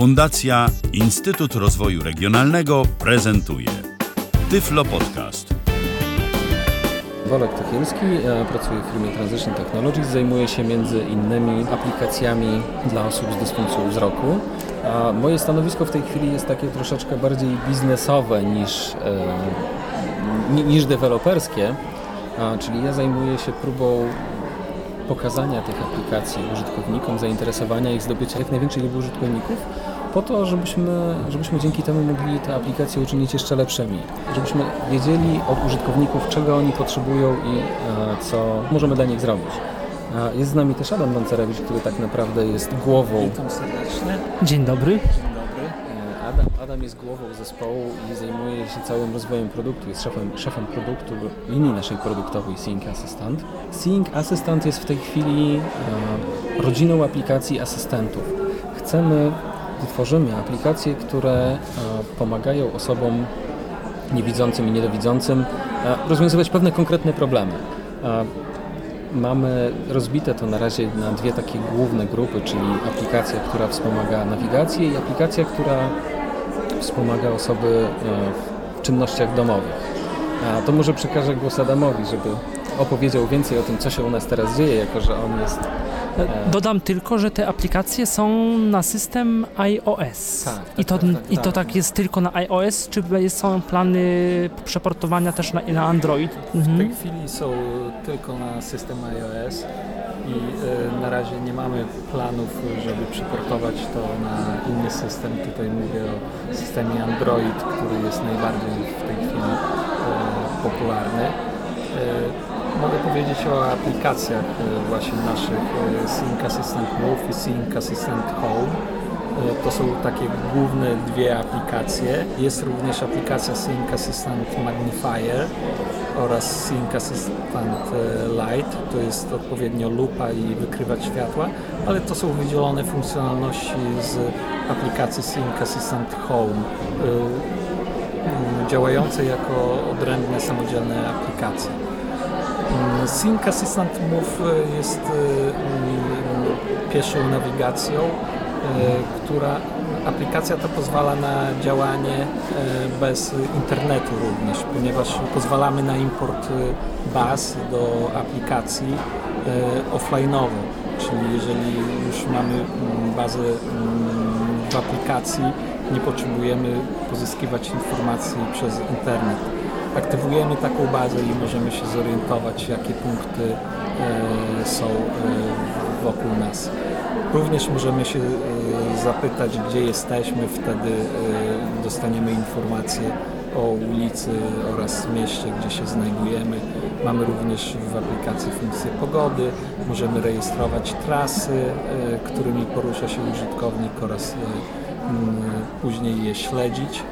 Fundacja Instytut Rozwoju Regionalnego prezentuje Tyflo Podcast. Wolek Tychiński, ja pracuję w firmie Transition Technologies, zajmuję się między innymi aplikacjami dla osób z dysfunkcją wzroku. A moje stanowisko w tej chwili jest takie troszeczkę bardziej biznesowe niż, e, niż deweloperskie, czyli ja zajmuję się próbą pokazania tych aplikacji użytkownikom, zainteresowania ich, zdobycia jak największej liczby użytkowników, po to, żebyśmy, żebyśmy dzięki temu mogli te aplikacje uczynić jeszcze lepszymi. Żebyśmy wiedzieli od użytkowników, czego oni potrzebują i e, co możemy dla nich zrobić. E, jest z nami też Adam Bancerewicz, który tak naprawdę jest głową. Witam serdecznie. Dzień dobry. Dzień dobry. E, Adam, Adam jest głową zespołu i zajmuje się całym rozwojem produktu, jest szefem, szefem produktu linii naszej produktowej Sync Assistant. Sync Assistant jest w tej chwili e, rodziną aplikacji asystentów. Chcemy tworzymy aplikacje, które e, pomagają osobom niewidzącym i niedowidzącym e, rozwiązywać pewne konkretne problemy. E, mamy rozbite to na razie na dwie takie główne grupy, czyli aplikacja, która wspomaga nawigację i aplikacja, która wspomaga osoby w czynnościach domowych. To może przekażę głos Adamowi, żeby opowiedział więcej o tym, co się u nas teraz dzieje, jako że on jest Dodam tylko, że te aplikacje są na system iOS. Tak, tak, I, to, tak, tak, I to tak. tak jest tylko na iOS, czy są plany przeportowania też na, na Android? Mhm. W tej chwili są tylko na system iOS i y, na razie nie mamy planów, żeby przeportować to na inny system. Tutaj mówię o systemie Android, który jest najbardziej w tej chwili y, popularny. Y, mogę powiedzieć o aplikacjach e, właśnie naszych e, Sync Assistant Move i Sync Assistant Home. E, to są takie główne dwie aplikacje. Jest również aplikacja Sync Assistant Magnifier oraz Sync Assistant Light. To jest odpowiednio lupa i wykrywacz światła, ale to są wydzielone funkcjonalności z aplikacji Sync Assistant Home działające jako odrębne, samodzielne aplikacje. Sync Assistant Move e, jest e, mm, pieszą nawigacją, e, która aplikacja ta pozwala na działanie bez internetu również, ponieważ pozwalamy na import baz do aplikacji offline'owo, czyli jeżeli już mamy mm, bazę mm, w aplikacji, nie potrzebujemy pozyskiwać informacji przez internet aktywujemy taką bazę i możemy się zorientować, jakie punkty e, są e, wokół nas. Również możemy się e, zapytać, gdzie jesteśmy, wtedy dostaniemy informacje o ulicy oraz mieście, gdzie się znajdujemy. Mamy również w aplikacji funkcję pogody, możemy rejestrować trasy, którymi porusza się użytkownik oraz później je śledzić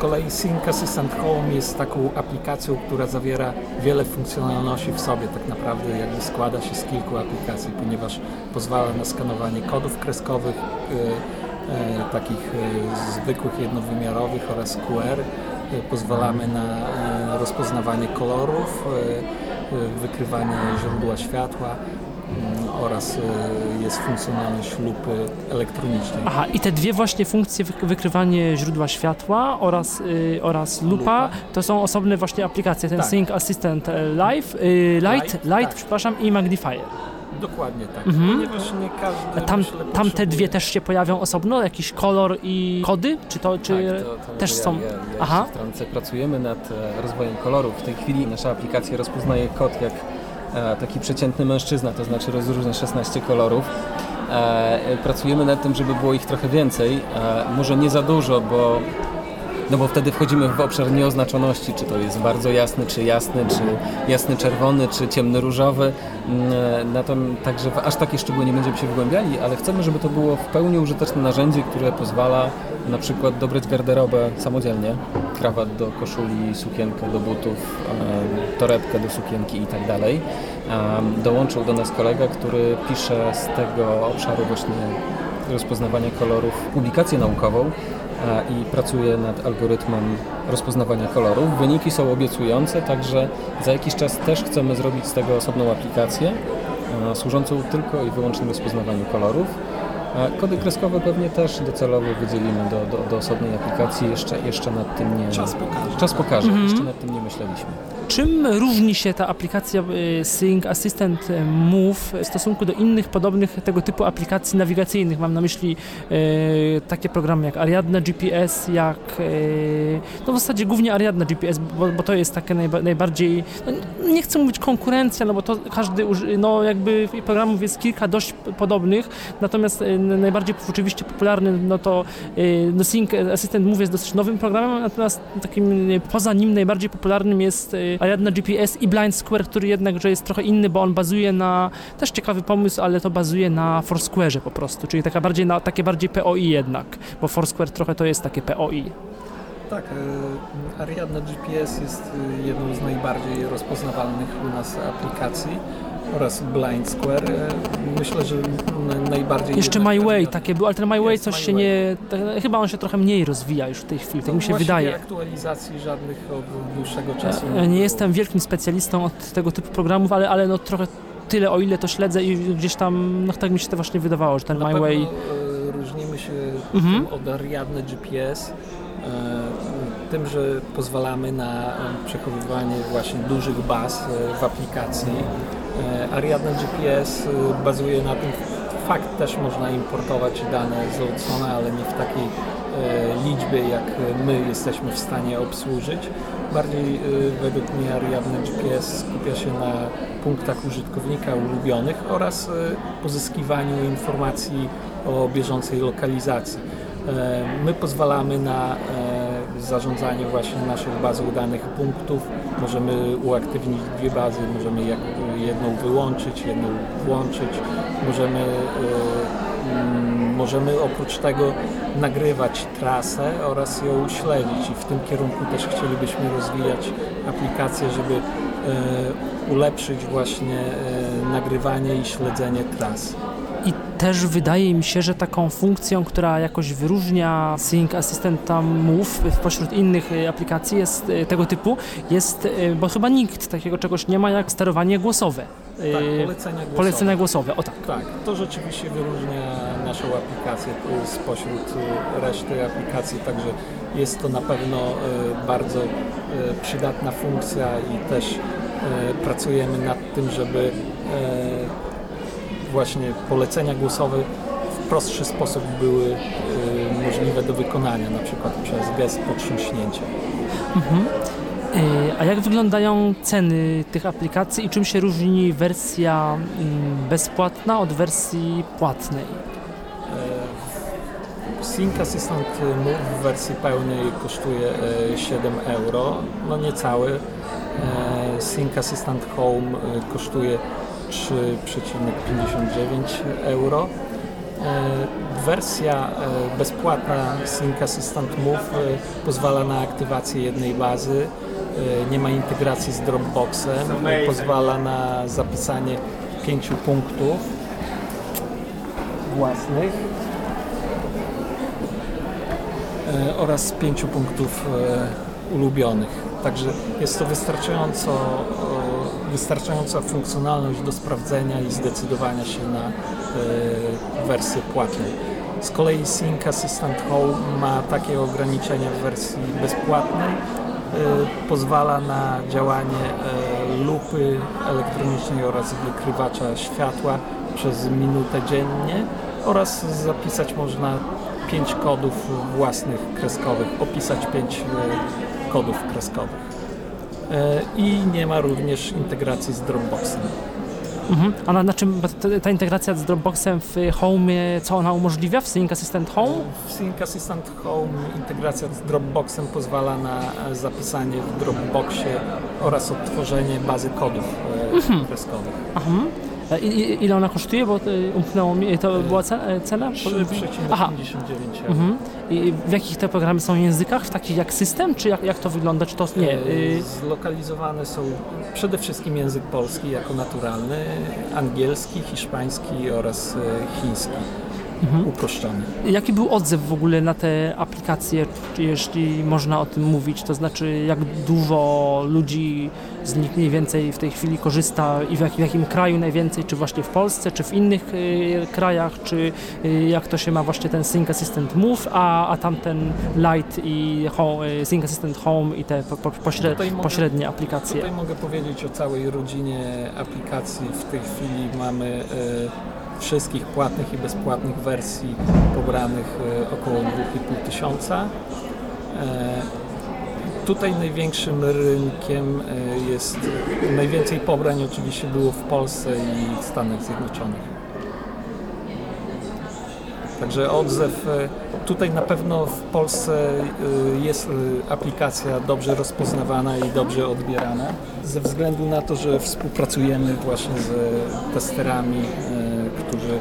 kolei Sync Assistant Home jest taką aplikacją, która zawiera wiele funkcjonalności w sobie. Tak naprawdę jakby składa się z kilku aplikacji, ponieważ pozwala na skanowanie kodów kreskowych, e, e, takich e, zwykłych, jednowymiarowych oraz QR. Pozwalamy na rozpoznawanie kolorów, wykrywanie źródła światła, Mm, oraz y, jest funkcjonalność lupy elektronicznej. Aha, i te dwie właśnie funkcje, wykrywanie źródła światła oraz, yy, oraz lupa, lupa, to są osobne właśnie aplikacje, ten tak. Sync Assistant e, Live, yy, Light, Light, Light tak. przepraszam, i Magnifier. Dokładnie tak, mhm. ponieważ nie każdy Tam, myślę, tam te dwie też się pojawią osobno, jakiś kolor i kody? Czy to, czy tak, to, to też ja, są? Ja, ja Aha. w Trance pracujemy nad e, rozwojem kolorów. W tej chwili nasza aplikacja rozpoznaje kod jak taki przeciętny mężczyzna, to znaczy rozróżnia 16 kolorów. E, pracujemy nad tym, żeby było ich trochę więcej. E, może nie za dużo, bo no bo wtedy wchodzimy w obszar nieoznaczoności, czy to jest bardzo jasny, czy jasny, czy jasny czerwony, czy ciemny różowy. Mm, na to także w aż takie szczegóły nie będziemy się wgłębiali, ale chcemy, żeby to było w pełni użyteczne narzędzie, które pozwala na przykład dobrać garderobę samodzielnie, krawat do koszuli, sukienkę do butów, torebkę do sukienki i tak dalej. Dołączył do nas kolega, który pisze z tego obszaru właśnie rozpoznawania kolorów publikację naukową, i pracuje nad algorytmem rozpoznawania kolorów. Wyniki są obiecujące, także za jakiś czas też chcemy zrobić z tego osobną aplikację służącą tylko i wyłącznie rozpoznawaniu kolorów. A kody kreskowe pewnie też docelowo wydzielimy do, do, do osobnej aplikacji. Jeszcze, jeszcze nad tym nie... Czas pokaże. Czas pokaże. Mhm. Jeszcze nad tym nie myśleliśmy. Czym różni się ta aplikacja y, Sync Assistant y, Move w stosunku do innych podobnych tego typu aplikacji nawigacyjnych? Mam na myśli y, takie programy jak Ariadna GPS, jak y, no w zasadzie głównie Ariadna GPS, bo, bo to jest takie najba, najbardziej, no nie chcę mówić konkurencja, no bo to każdy, uży- no jakby programów jest kilka dość podobnych, natomiast najbardziej oczywiście popularny, no to no Assistant Move jest dosyć nowym programem, natomiast takim y, poza nim najbardziej popularnym jest y, Ariadna GPS i Blind Square, który jednakże jest trochę inny, bo on bazuje na, też ciekawy pomysł, ale to bazuje na Foursquare'ze po prostu, czyli taka bardziej na, takie bardziej POI jednak, bo Foursquare trochę to jest takie POI. Tak, Ariadna GPS jest jedną z najbardziej rozpoznawalnych u nas aplikacji oraz Blind Square. E, Myślę, że najbardziej... Jeszcze My Way takie było, ale ten My Way coś My się Way. nie, tak, chyba on się trochę mniej rozwija już w tej chwili, tak mi się wydaje. aktualizacji żadnych od dłuższego czasu Ja, ja nie jestem wielkim specjalistą od tego typu programów, ale, ale no trochę tyle, o ile to śledzę i gdzieś tam, no tak mi się to właśnie wydawało, że ten Na My Way... e, różnimy się Mhm. od Ariadny GPS, e, tym, że pozwalamy na e, przechowywanie właśnie dużych baz e, w aplikacji. E, Ariadna GPS e, bazuje na tym, fakt też można importować dane z Outsona, ale nie w takiej e, liczbie, jak my jesteśmy w stanie obsłużyć. Bardziej e, według mnie Ariadna GPS skupia się na punktach użytkownika ulubionych oraz e, pozyskiwaniu informacji o bieżącej lokalizacji. E, My pozwalamy na zarządzanie właśnie naszych bazą danych punktów. Możemy uaktywnić dwie bazy, możemy jedną wyłączyć, jedną włączyć. Możemy, e, mm, możemy oprócz tego nagrywać trasę oraz ją śledzić i w tym kierunku też chcielibyśmy rozwijać aplikację, żeby e, ulepszyć właśnie e, nagrywanie i śledzenie tras. I też wydaje mi się, że taką funkcją, która jakoś wyróżnia Sync Assistanta Move spośród innych y, aplikacji jest y, tego typu, jest, y, bo chyba nikt takiego czegoś nie ma jak sterowanie głosowe. Tak, polecenia głosowe. Polecenia głosowe, o tak. Tak, to rzeczywiście wyróżnia naszą aplikację spośród reszty aplikacji, także jest to na pewno bardzo przydatna funkcja i też pracujemy nad tym, żeby właśnie polecenia głosowe w prostszy sposób były y, możliwe do wykonania, na przykład przez gest potrząśnięcia. Y, A jak wyglądają ceny tych aplikacji i czym się różni wersja mm, bezpłatna od wersji płatnej? E, Sync Assistant Move w wersji pełnej kosztuje e, 7 euro, no niecałe. E, Sync Assistant Home e, kosztuje 3,59 euro. E, Wersja e, bezpłatna Sync Assistant Move e, pozwala na aktywację jednej bazy, nie ma integracji z Dropboxem, pozwala na zapisanie pięciu punktów własnych oraz pięciu punktów ulubionych. Także jest to wystarczająco, wystarczająca funkcjonalność do sprawdzenia i zdecydowania się na e, wersję płatną. Z kolei Sync Assistant Home ma takie ograniczenia w wersji bezpłatnej. E, Pozwala na działanie e, lupy elektronicznej oraz wykrywacza światła przez minutę dziennie oraz zapisać można 5 kodów własnych kreskowych, opisać 5 kodów kreskowych. E, I nie ma również integracji z Dropboxem. Mhm. A na, czym ta, integracja z Dropboxem w Home, co ona umożliwia w Sync Assistant Home? W Sync Assistant Home integracja z Dropboxem pozwala na e, zapisanie w Dropboxie oraz odtworzenie bazy kodów e, kreskowych. Aha. E, I, ile ona kosztuje? Bo y, umknęło mi, to była e, cena? 3,59 Aha. euro. Mhm. I w jakich te programy są językach? W takich jak system? Czy jak, jak to wygląda? Czy to nie? Y, Zlokalizowane są przede wszystkim język polski jako naturalny, angielski, hiszpański oraz e, uproszczony. Jaki był odzew w ogóle na te aplikacje, jeśli można o tym mówić? To znaczy, jak dużo ludzi z nich mniej więcej w tej chwili korzysta i w, jak, w jakim kraju najwięcej? Czy właśnie w Polsce, czy w innych y, krajach? Czy y, jak to się ma właśnie ten Sync Assistant Move, a, a tamten Lite i home, y, Sync Assistant Home i te po, po, pośred, mogę- pośrednie aplikacje? Tutaj mogę powiedzieć o całej rodzinie aplikacji. W tej chwili mamy e, wszystkich płatnych i bezpłatnych wersji pobranych e, około 2,5 tysiąca. E, tutaj największym rynkiem e, jest, najwięcej pobrań oczywiście było w Polsce i w Stanach Zjednoczonych. Także odzew, tutaj na pewno w Polsce jest aplikacja dobrze rozpoznawana i dobrze odbierana. Ze względu na to, że współpracujemy właśnie z testerami, którzy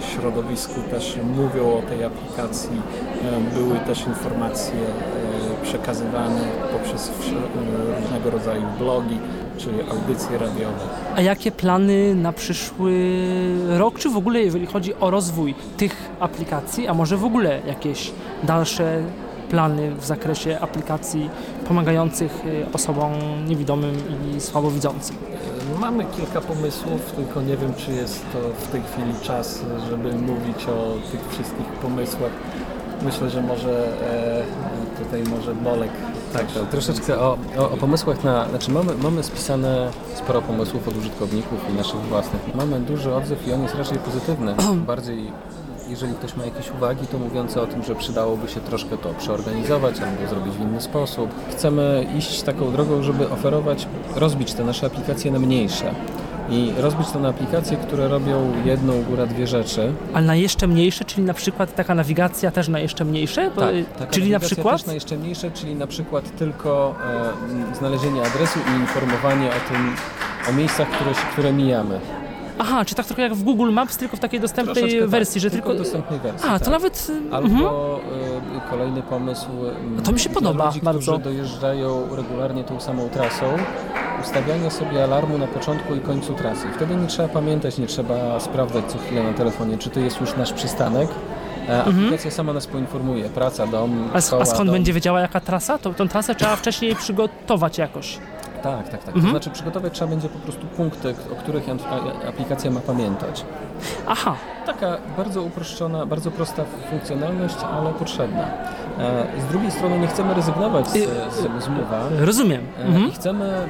w środowisku też mówią o tej aplikacji. E, Były też informacje e, przekazywane poprzez e, różnego rodzaju blogi czy audycje radiowe. A jakie plany na przyszły rok, czy w ogóle jeżeli chodzi o rozwój tych aplikacji, a może w ogóle jakieś dalsze plany w zakresie aplikacji pomagających y, osobom niewidomym i słabowidzącym? E, Mamy kilka pomysłów, tylko nie wiem, czy jest to w tej chwili czas, żeby mówić o tych wszystkich pomysłach. Myślę, że może e, tutaj może Bolek Tak, to troszeczkę o, o, o pomysłach na... Znaczy mamy, mamy spisane sporo pomysłów od użytkowników i naszych własnych. Mamy duży odzew i on jest raczej pozytywny. Bardziej, jeżeli ktoś ma jakieś uwagi, to mówiące o tym, że przydałoby się troszkę to przeorganizować albo zrobić w inny sposób. Chcemy iść taką drogą, żeby oferować, rozbić te nasze aplikacje na mniejsze. I rozbić to na aplikacje, które robią jedną, góra dwie rzeczy. Ale na jeszcze mniejsze, czyli na przykład taka nawigacja też na jeszcze mniejsze? Bo, y, taka czyli na przykład? też na jeszcze mniejsze, czyli na przykład tylko e, znalezienie adresu i informowanie o tym, o miejscach, które, które mijamy. Aha, czy tak trochę jak w Google Maps, tylko w takiej dostępnej tak, wersji, że tylko... w dostępnej wersji. A, tak. to nawet... y, Albo mhm. e, kolejny pomysł. m, To mi się podoba ludzi, bardzo. którzy dojeżdżają regularnie tą samą trasą, ustawianie sobie alarmu na początku i końcu trasy. Wtedy nie trzeba pamiętać, nie trzeba sprawdzać co chwilę na telefonie, czy to jest już nasz przystanek. E, Aplikacja sama nas poinformuje. Praca, dom, Mhm. A, szkoła, a skąd dom. będzie wiedziała jaka trasa? To, tą trasę trzeba wcześniej przygotować jakoś. Tak, tak, tak. Mhm. To znaczy przygotować trzeba będzie po prostu punkty, o których aplikacja ma pamiętać. Aha, Taka bardzo uproszczona, bardzo prosta funkcjonalność, ale potrzebna. E, Z drugiej strony nie chcemy rezygnować z, z, z mowa rozumiem. e, Mhm. i chcemy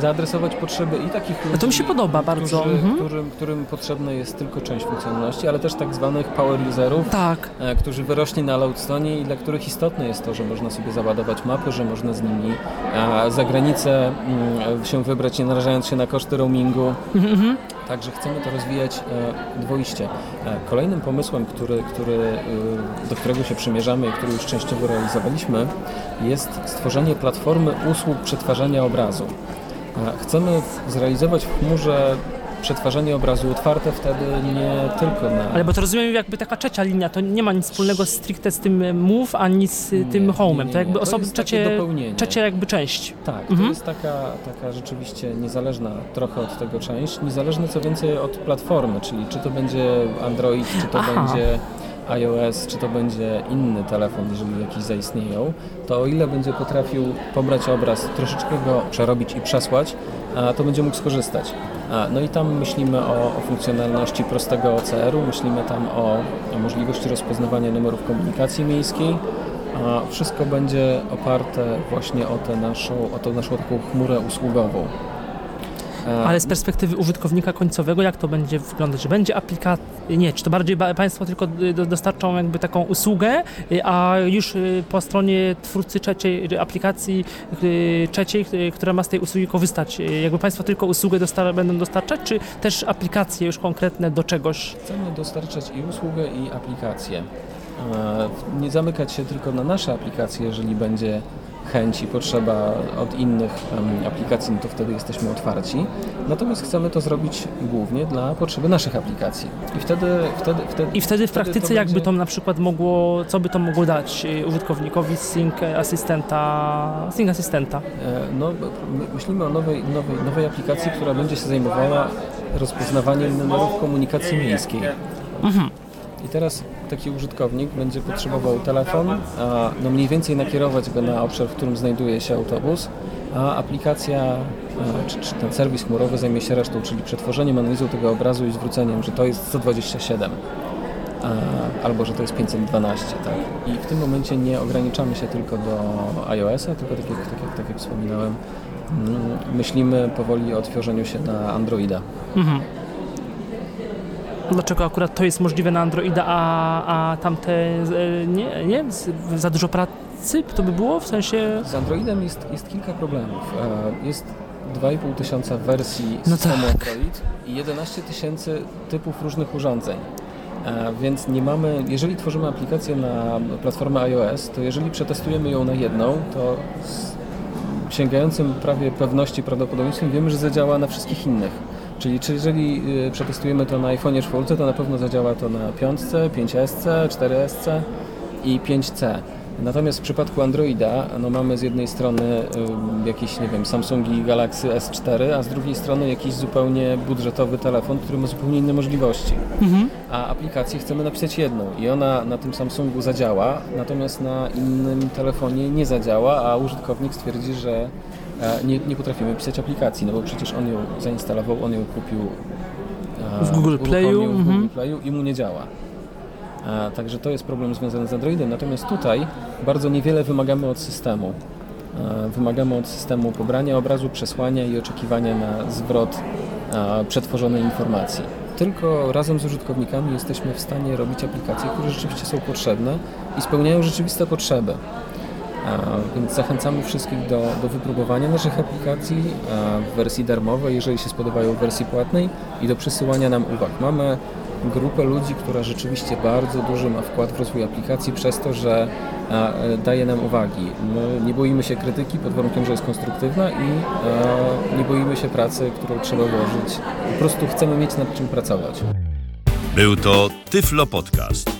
zaadresować potrzeby i takich ludzi, No to mi się podoba bardzo. którzy, Mhm. którym, którym potrzebna jest tylko część funkcjonalności, ale też tak zwanych power userów, Tak. e, którzy wyrośli na Loadstone i dla których istotne jest to, że można sobie załadować mapy, że można z nimi za granicę mm, się wybrać, nie narażając się na koszty roamingu. Mhm. Także chcemy to rozwijać e, dwoiście. E, kolejnym pomysłem, który, który, e, do którego się przymierzamy i który już częściowo realizowaliśmy, jest stworzenie platformy usług przetwarzania obrazu. Chcemy zrealizować w chmurze przetwarzanie obrazu otwarte wtedy nie tylko na... Ale bo to rozumiem jakby taka trzecia linia, to nie ma nic wspólnego stricte z tym Move, ani z e, tym Nie, Home'em. nie, nie, To jakby. To takie trzecie, trzecia jakby część. Tak, to Mhm. jest taka, taka rzeczywiście niezależna trochę od tego część, niezależna co więcej od platformy, czyli czy to będzie Android, czy to Aha. będzie iOS, czy to będzie inny telefon, jeżeli jakiś zaistnieją, to o ile będzie potrafił pobrać obraz, troszeczkę go przerobić i przesłać, to będzie mógł skorzystać. No i tam myślimy o, o funkcjonalności prostego OCR-u, myślimy tam o, o możliwości rozpoznawania numerów komunikacji miejskiej, a wszystko będzie oparte właśnie o tę naszą, o tą naszą taką chmurę usługową. E, Ale z perspektywy użytkownika końcowego, jak to będzie wyglądać? Że będzie aplikacja, nie, czy to bardziej ba- Państwo tylko y, do- dostarczą jakby taką usługę, y, a już y, po stronie twórcy trzeciej aplikacji trzeciej, która ma z tej usługi korzystać, jakby Państwo tylko usługę dostar- będą dostarczać, czy też aplikacje już konkretne do czegoś? Chcemy dostarczać i usługę, i aplikację. E, Nie zamykać się tylko na nasze aplikacje, jeżeli będzie chęć i potrzeba od innych aplikacji, no to wtedy jesteśmy otwarci. Natomiast chcemy to zrobić głównie dla potrzeby naszych aplikacji. I wtedy, wtedy, wtedy, I wtedy w wtedy praktyce to jakby będzie- to na przykład mogło, co by to mogło dać y, użytkownikowi sync asystenta, sync asystenta? E, No, my- myślimy o nowej, nowej, nowej aplikacji, która będzie się zajmowała rozpoznawaniem numerów komunikacji miejskiej. Mhm. I teraz taki użytkownik będzie potrzebował telefon, a no mniej więcej nakierować go na obszar, w którym znajduje się autobus, a aplikacja czy, czy ten serwis chmurowy zajmie się resztą, czyli przetworzeniem, analizą tego obrazu i zwróceniem, że to jest 127 a, albo że to jest 512. Tak? I w tym momencie nie ograniczamy się tylko do iOS-a, tylko tak jak, tak jak, tak jak wspominałem, mm, myślimy powoli o otworzeniu się na Androida. Mhm. Dlaczego akurat to jest możliwe na Androida, a, a tamte e, nie, nie? Za dużo pracy to by było? W sensie... Z Androidem jest, jest kilka problemów. E, Jest 2,5 tysiąca wersji No systemu tak. Android i 11 tysięcy typów różnych urządzeń. E, Więc nie mamy, jeżeli tworzymy aplikację na platformę iOS, to jeżeli przetestujemy ją na jedną, to z sięgającym prawie pewności prawdopodobieństwem wiemy, że zadziała na wszystkich innych. Czyli czy jeżeli y, przetestujemy to na iPhone 4, to na pewno zadziała to na 5, 5S, 4S i 5C. Natomiast w przypadku Androida no mamy z jednej strony y, jakiś, nie wiem, Samsungi Galaxy S4, a z drugiej strony jakiś zupełnie budżetowy telefon, który ma zupełnie inne możliwości. Mhm. A aplikację chcemy napisać jedną i ona na tym Samsungu zadziała, natomiast na innym telefonie nie zadziała, a użytkownik stwierdzi, że nie, nie potrafimy pisać aplikacji, no bo przecież on ją zainstalował, on ją kupił e, W Google Playu, w mhm. Google Playu i mu nie działa. A, także to jest problem związany z Androidem. Natomiast tutaj bardzo niewiele wymagamy od systemu. E, Wymagamy od systemu pobrania obrazu, przesłania i oczekiwania na zwrot e, przetworzonej informacji. Tylko razem z użytkownikami jesteśmy w stanie robić aplikacje, które rzeczywiście są potrzebne i spełniają rzeczywiste potrzeby. A, Więc zachęcamy wszystkich do, do wypróbowania naszych aplikacji a, w wersji darmowej, jeżeli się spodobają w wersji płatnej i do przysyłania nam uwag. Mamy grupę ludzi, która rzeczywiście bardzo duży ma wkład w rozwój aplikacji przez to, że e, daje nam uwagi. My nie boimy się krytyki pod warunkiem, że jest konstruktywna i nie boimy się pracy, którą trzeba włożyć. Po prostu chcemy mieć nad czym pracować. Był to Tyflo Podcast.